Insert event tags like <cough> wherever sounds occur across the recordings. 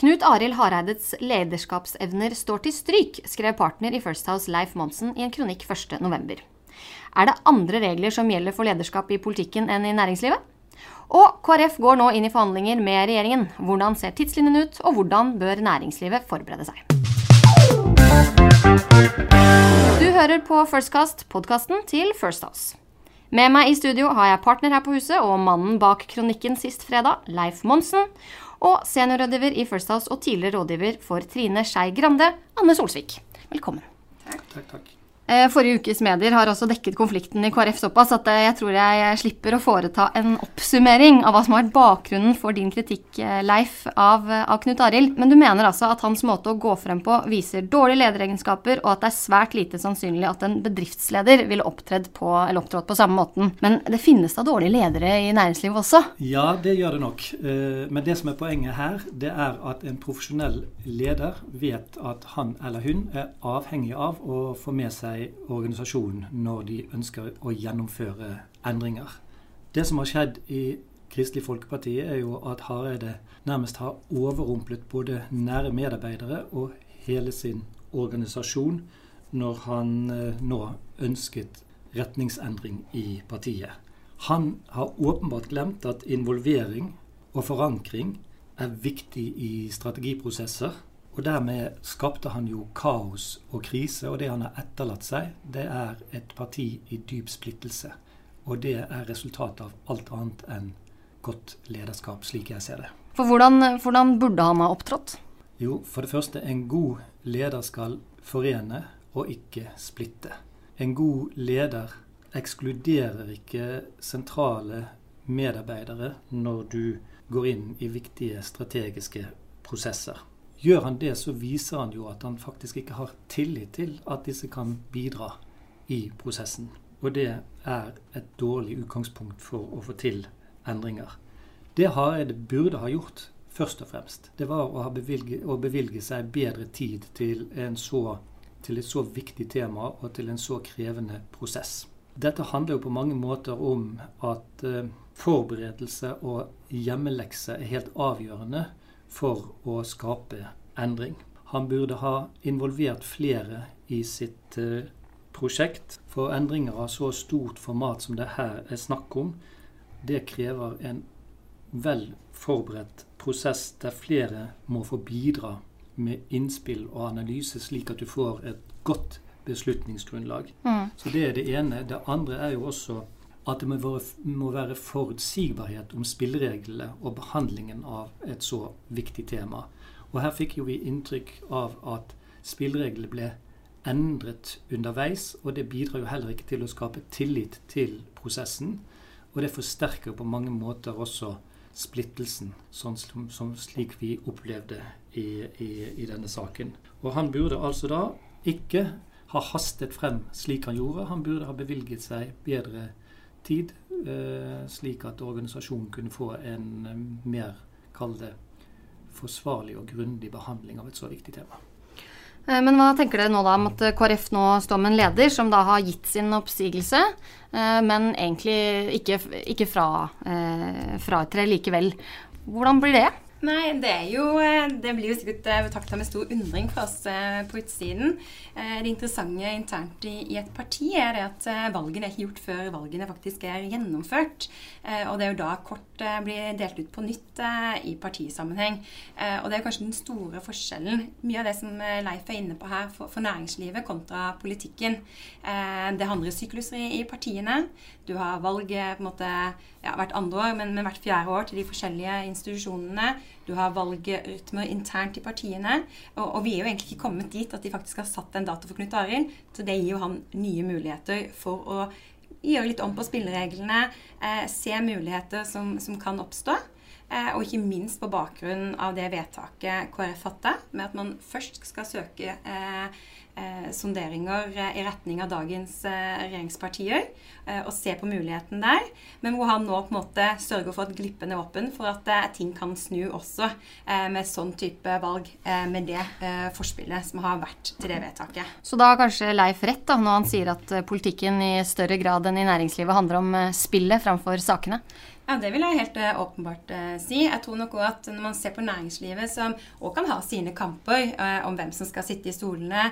Knut Arild Hareides lederskapsevner står til stryk, skrev partner i First House Leif Monsen i en kronikk 1.11. Er det andre regler som gjelder for lederskap i politikken enn i næringslivet? Og KrF går nå inn i forhandlinger med regjeringen. Hvordan ser tidslinjen ut, og hvordan bør næringslivet forberede seg? Du hører på Firstcast, podkasten til First House. Med meg i studio har jeg partner her på huset og mannen bak kronikken sist fredag, Leif Monsen og seniorrådgiver i First House og tidligere rådgiver for Trine Skei Grande, Anne Solsvik. Velkommen. Takk, takk, takk. Forrige ukes medier har også dekket konflikten i KrF såpass at eh, jeg tror jeg slipper å foreta en oppsummering av hva som har vært bakgrunnen for din kritikk, eh, Leif, av, av Knut Arild. Men du mener altså at hans måte å gå frem på viser dårlige lederegenskaper, og at det er svært lite sannsynlig at en bedriftsleder ville opptrådt på, på samme måten. Men det finnes da dårlige ledere i næringslivet også? Ja, det gjør det nok. Men det som er poenget her, det er at en profesjonell leder vet at han eller hun er avhengig av å få med seg organisasjon når de ønsker å gjennomføre endringer. Det som har skjedd i Kristelig Folkeparti, er jo at Hareide nærmest har overrumplet både nære medarbeidere og hele sin organisasjon når han eh, nå ønsket retningsendring i partiet. Han har åpenbart glemt at involvering og forankring er viktig i strategiprosesser og dermed skapte han jo kaos og krise, og det han har etterlatt seg, det er et parti i dyp splittelse. Og det er resultatet av alt annet enn godt lederskap, slik jeg ser det. For hvordan, hvordan burde han ha opptrådt? Jo, for det første, en god leder skal forene og ikke splitte. En god leder ekskluderer ikke sentrale medarbeidere når du går inn i viktige strategiske prosesser. Gjør han det, så viser han jo at han faktisk ikke har tillit til at disse kan bidra i prosessen. Og det er et dårlig utgangspunkt for å få til endringer. Det Hareide burde ha gjort, først og fremst, det var å, bevilge, å bevilge seg bedre tid til, så, til, et så viktig tema og til en så krevende prosess. Dette handler jo på mange måter om at uh, forberedelse og hjemmelekse er helt avgjørende for å skape endring. Han burde ha involvert flere i sitt uh, prosjekt. For endringer av så stort format som det her er snakk om, det krever en vel forberedt prosess der flere må få bidra med innspill og analyse, slik at du får et godt beslutningsgrunnlag. Mm. Så Det er det ene. Det andre er jo også at det må være, må være forutsigbarhet om spillereglene og behandlingen av et så viktig tema. Og her fikk jo vi inntrykk av at spillereglene ble endret underveis, og det bidrar jo heller ikke til å skape tillit til prosessen. Og det forsterker på mange måter også splittelsen, sånn som, som slik vi opplevde i, i, i, denne saken. Og han burde altså da ikke ha hastet frem slik han gjorde. Han burde ha bevilget seg bedre tid, eh, slik at organisasjonen kunne få en eh, mer, kall det, forsvarlig og grundig behandling av et så viktig tema. Eh, men hva tenker dere nå da om at KrF nå står med en leder som da har gitt sin oppsigelse, men egentlig ikke, ikke fra, fratrer likevel. Hvordan blir det? Nei, det jo eh, Det blir jo sikkert eh, betrakta med stor undring for oss eh, på utsiden. Det interessante internt i, et parti er det at valgene er ikke gjort før valgene faktisk er gjennomført. Og det er jo da kort blir delt ut på nytt i partisammenheng. Og det er kanskje den store forskjellen. Mye av det som Leif er inne på her for, næringslivet kontra politikken. Det handler sykluser i, partiene. Du har valget på en måte ja, hvert andre år, men hvert fjerde år til de forskjellige institusjonene. Du har valgrytmer internt i partiene. Og, og, vi er jo egentlig ikke kommet dit at de faktisk har satt en dato for Knut Arild. Så det gir jo han nye muligheter for å gjøre litt om på spillereglene, eh, se muligheter som, som kan oppstå. Eh, og ikke minst på bakgrunn av det vedtaket KrF fatta, med at man først skal søke eh, sonderinger eh, i retning av dagens eh, regjeringspartier eh, og se på muligheten der. Men hvor han nå på en måte sørger for at glippen er åpen for at eh, ting kan snu også eh, med sånn type valg, med det forspillet som har vært til det vedtaket. Så da har kanskje Leif rett da, når han sier at politikken i større grad enn i næringslivet handler om spillet framfor sakene? Ja, Det vil jeg helt uh, åpenbart uh, si. Jeg tror nok også at Når man ser på næringslivet, som òg kan ha sine kamper uh, om hvem som skal sitte i stolene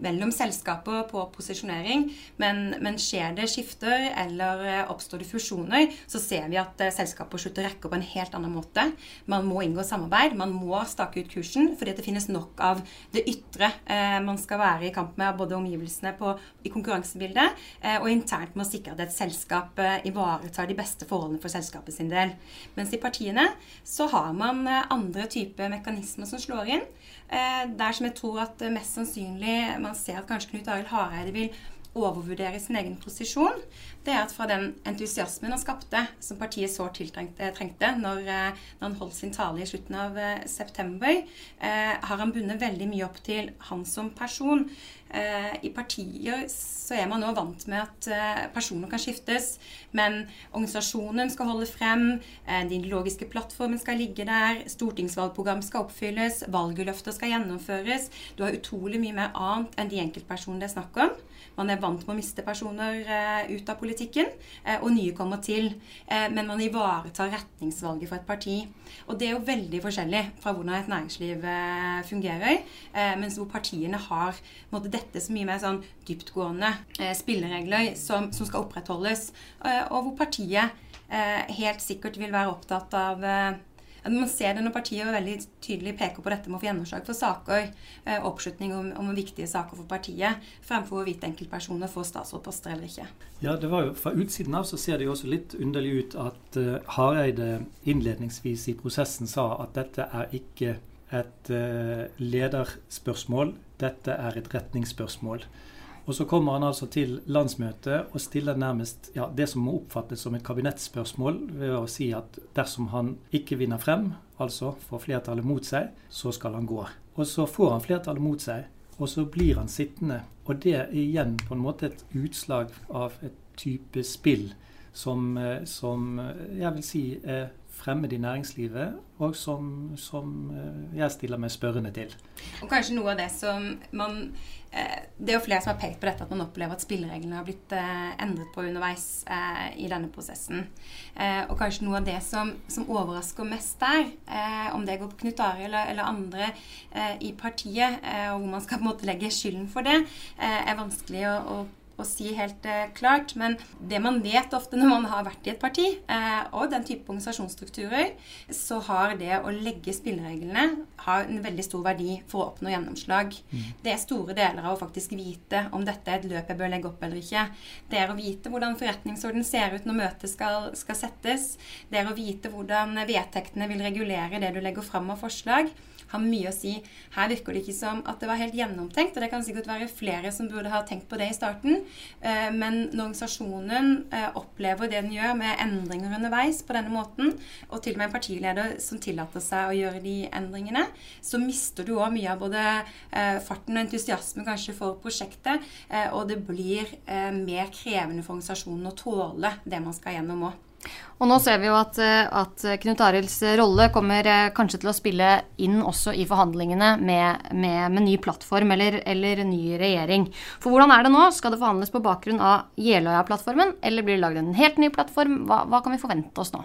mellom selskaper på posisjonering, men, men, skjer det skifter eller oppstår det fusjoner, så ser vi at selskaper slutter å rekke på en helt annen måte. Man må inngå samarbeid, man må stake ut kursen, fordi det finnes nok av det ytre man skal være i kamp med, både omgivelsene på, i konkurransebildet, og internt med å sikre at et selskap ivaretar de beste forholdene for selskapet sin del. Mens i partiene så har man eh, andre typer mekanismer som slår inn. Eh, der som jeg tror at mest sannsynlig man ser at kanskje Knut Arild Hareide vil overvurdere sin egen posisjon, det er at fra den entusiasmen han skapte, som partiet sårt trengte når, eh, når, han holdt sin tale i slutten av september, eh, har han bundet veldig mye opp til han som person. Eh, I partier så er man nå vant med at eh, personer kan skiftes, men organisasjonen skal holde frem, eh, den ideologiske plattformen skal ligge der, stortingsvalgprogram skal oppfylles, valgløfter skal gjennomføres. Du har utrolig mye mer annet enn de enkeltpersonene det er snakk om. Man er vant med å miste personer ut av politikken, og nye kommer til. men man ivaretar retningsvalget for et parti. Og det er jo veldig forskjellig fra hvordan et næringsliv fungerer, mens hvor partiene har måtte, dette så mye mer sånn dyptgående eh, spilleregler som, som, skal opprettholdes, eh, og hvor partiet eh, helt sikkert vil være opptatt av eh, man ser det når partiet veldig tydelig peker på dette med å få gjennomslag for saker, eh, oppslutning om, om, viktige saker for partiet, fremfor hvorvidt enkeltpersoner får statsrådposter eller ikke. Ja, det var jo Fra utsiden av så ser det jo også litt underlig ut at uh, Hareide innledningsvis i prosessen sa at dette er ikke et uh, lederspørsmål dette er et retningsspørsmål. Og så kommer han altså til landsmøtet og stiller nærmest ja, det som må oppfattes som et kabinettspørsmål, ved å si at dersom han ikke vinner frem, altså får flertallet mot seg, så skal han gå. Og så får han flertallet mot seg, og så blir han sittende. Og det er igjen på en måte et utslag av et type spill som, eh, som jeg vil si er fremmed i næringslivet, og som, som, eh, jeg stiller meg spørrende til. Og kanskje noe av det som man eh, Det er jo flere som har pekt på dette, at man opplever at spillereglene har blitt eh, endret på underveis i denne prosessen. Og kanskje noe av det som, som overrasker mest der, om det går på Knut Arild eller, eller, andre i partiet, og hvor man skal på en måte legge skylden for det, er vanskelig å, å å si helt eh, klart. Men det man vet ofte når man har vært i et parti, eh, og den type organisasjonsstrukturer, så har det å legge spillereglene har en veldig stor verdi for å oppnå gjennomslag. Mm. Det er store deler av å faktisk vite om dette er et løp jeg bør legge opp eller ikke. Det er å vite hvordan forretningsorden ser ut når møtet skal, skal settes. Det er å vite hvordan vedtektene vil regulere det du legger fram av forslag har mye å si. Her virker det ikke som at det var helt gjennomtenkt, og det kan sikkert være flere som burde ha tenkt på det i starten. Eh, men når organisasjonen eh, opplever det den gjør, med endringer underveis på denne måten, og til og med en partileder som tillater seg å gjøre de endringene, så mister du òg mye av både eh, farten og entusiasmen kanskje for prosjektet, og det blir mer krevende for organisasjonen å tåle det man skal gjennom òg. Og nå ser vi jo at, eh, at Knut Arilds rolle kommer eh, kanskje til å spille inn også i forhandlingene med, med, med ny plattform eller, eller, ny regjering. For hvordan er det nå? Skal det forhandles på bakgrunn av Jeløya-plattformen, eller blir det lagd en helt ny plattform? Hva, hva kan vi forvente oss nå?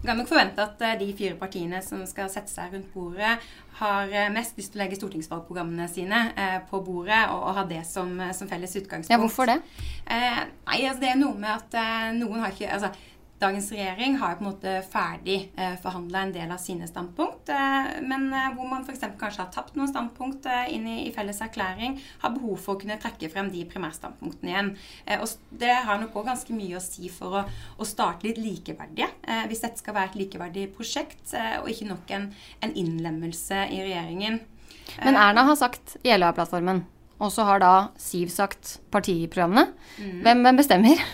Vi kan nok forvente at eh, de fire partiene som skal sette seg rundt bordet, har mest lyst til å legge stortingsvalgprogrammene sine eh, på bordet og, og, ha det som, som felles utgangspunkt. Ja, Hvorfor det? Eh, nei, altså Det er noe med at eh, noen har ikke altså, Dagens regjering har på en måte ferdig eh, forhandla en del av sine standpunkt, eh, men eh, hvor man f.eks. kanskje har tapt noen standpunkt inn i, i, felles erklæring, har behov for å kunne trekke frem de primærstandpunktene igjen. Og Det har nok òg ganske mye å si for å, å starte litt likeverdige, hvis dette skal være et likeverdig prosjekt, og ikke nok en, en innlemmelse i regjeringen. Men Erna har sagt Jeløya-plattformen, og så har da Siv sagt partiprogrammene. Mm. Hvem, hvem bestemmer?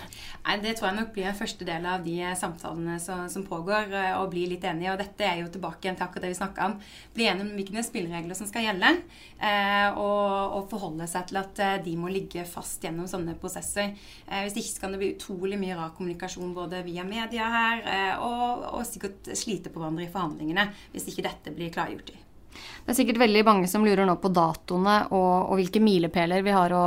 Nei, Det tror jeg nok blir en første del av de samtalene som, som pågår, og bli litt enige. Og dette er jo tilbake igjen til akkurat det vi snakka om. Bli enige om hvilke spilleregler som skal gjelde, eh, og, og, forholde seg til at de må ligge fast gjennom sånne prosesser. Eh, hvis ikke så kan det bli utrolig mye rar kommunikasjon både via media her, eh, og, og sikkert slite på hverandre i forhandlingene hvis ikke dette blir klargjort i. Det er sikkert veldig mange som lurer nå på datoene og, og hvilke milepæler vi har å,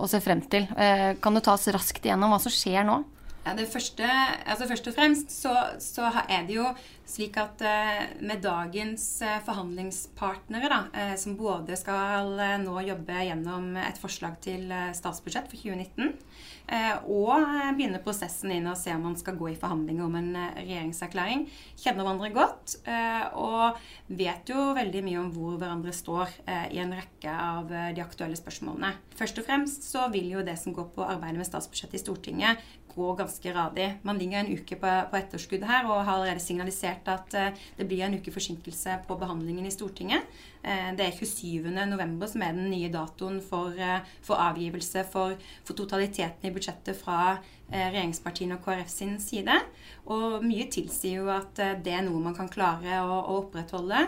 å, se frem til. Eh, kan du ta oss raskt igjennom hva som skjer nå? Ja, det første, altså Først og fremst så, så er det jo slik at eh, med dagens eh, forhandlingspartnere, da, eh, som både skal nå jobbe gjennom et forslag til statsbudsjett for 2019, og begynne prosessen inn og se om man skal gå i forhandlinger om en regjeringserklæring, kjenner hverandre godt og vet jo veldig mye om hvor hverandre står i en rekke av de aktuelle spørsmålene. Først og fremst så vil jo det som går på arbeidet med statsbudsjettet i Stortinget, gå ganske radig. Man ligger en uke på, på etterskudd her og har allerede signalisert at uh, det blir en uke forsinkelse på behandlingen i Stortinget. Uh, det er 27.11. som er den nye datoen for, uh, for avgivelse for, for, totaliteten i budsjettet fra regjeringspartiene og KrF sin side. Og mye tilsier jo at det er noe man kan klare å, å opprettholde,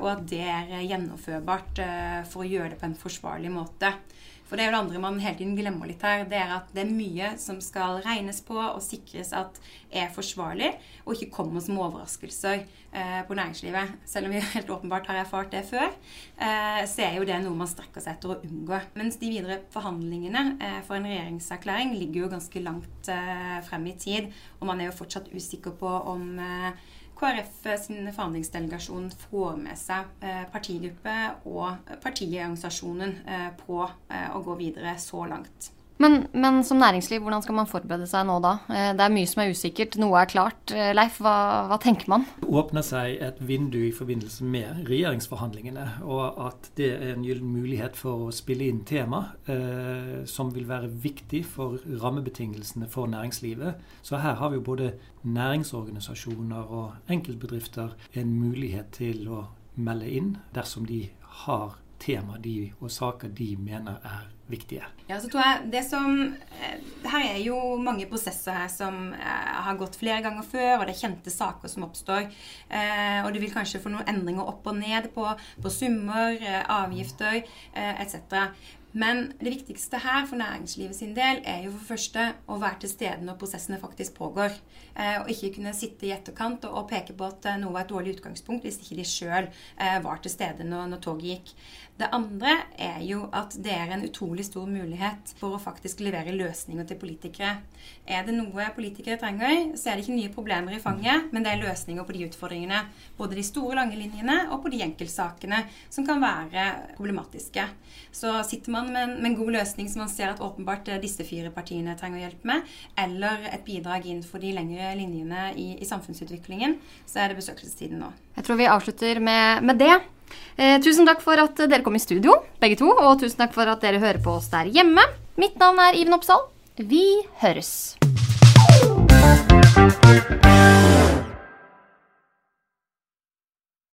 og at det er gjennomførbart for å gjøre det på en forsvarlig måte. For det er jo det andre man hele tiden glemmer litt her. Det er at det er mye som skal regnes på og sikres at er forsvarlig, og ikke kommer som overraskelser eh, på næringslivet. Selv om vi <laughs> helt åpenbart har erfart det før, eh, så er jo det noe man strekker seg etter å unngå. Mens de videre forhandlingene eh, for en regjeringserklæring ligger jo ganske langt eh, frem i tid, og man er jo fortsatt usikker på om eh, KrF sin forhandlingsdelegasjon får med seg eh, partigruppe og partiorganisasjonen eh, på eh, å gå videre så langt. Men, men, som næringsliv, hvordan skal man forberede seg nå da? Det er mye som er usikkert, noe er klart. Leif, hva, hva tenker man? Det åpner seg et vindu i forbindelse med regjeringsforhandlingene, og at det er en gyllen mulighet for å spille inn tema eh, som vil være viktig for rammebetingelsene for næringslivet. Så her har vi jo både næringsorganisasjoner og enkeltbedrifter en mulighet til å melde inn dersom de har tema de, og saker de mener er viktige. Ja, så tror jeg det som, eh, Her er jo mange prosesser her som eh, har gått flere ganger før, og det er kjente saker som oppstår. Eh, og du vil kanskje få noen endringer opp og ned på, på summer, avgifter etc. Men det viktigste her for næringslivet sin del er jo for første å være til stede når prosessene faktisk pågår. Eh, og ikke kunne sitte i etterkant og, og peke på at eh, noe var et dårlig utgangspunkt hvis ikke de sjøl eh, var til stede når, når, toget gikk. Det andre er jo at det er en utrolig stor mulighet for å faktisk levere løsninger til politikere. Er det noe politikere trenger, så er det ikke nye problemer i fanget, men det er løsninger på de utfordringene. Både de store, lange linjene og på de enkeltsakene som kan være problematiske. Så sitter man med en, med en, god løsning som man ser at åpenbart eh, disse fire partiene trenger hjelp med, eller et bidrag inn for de lengre linjene i, i samfunnsutviklingen, så er det besøkelsestiden nå. Jeg tror vi avslutter med, med det. Eh, tusen takk for at dere kom i studio, begge to. Og tusen takk for at dere hører på oss der hjemme. Mitt navn er Iven Oppsal. Vi høres.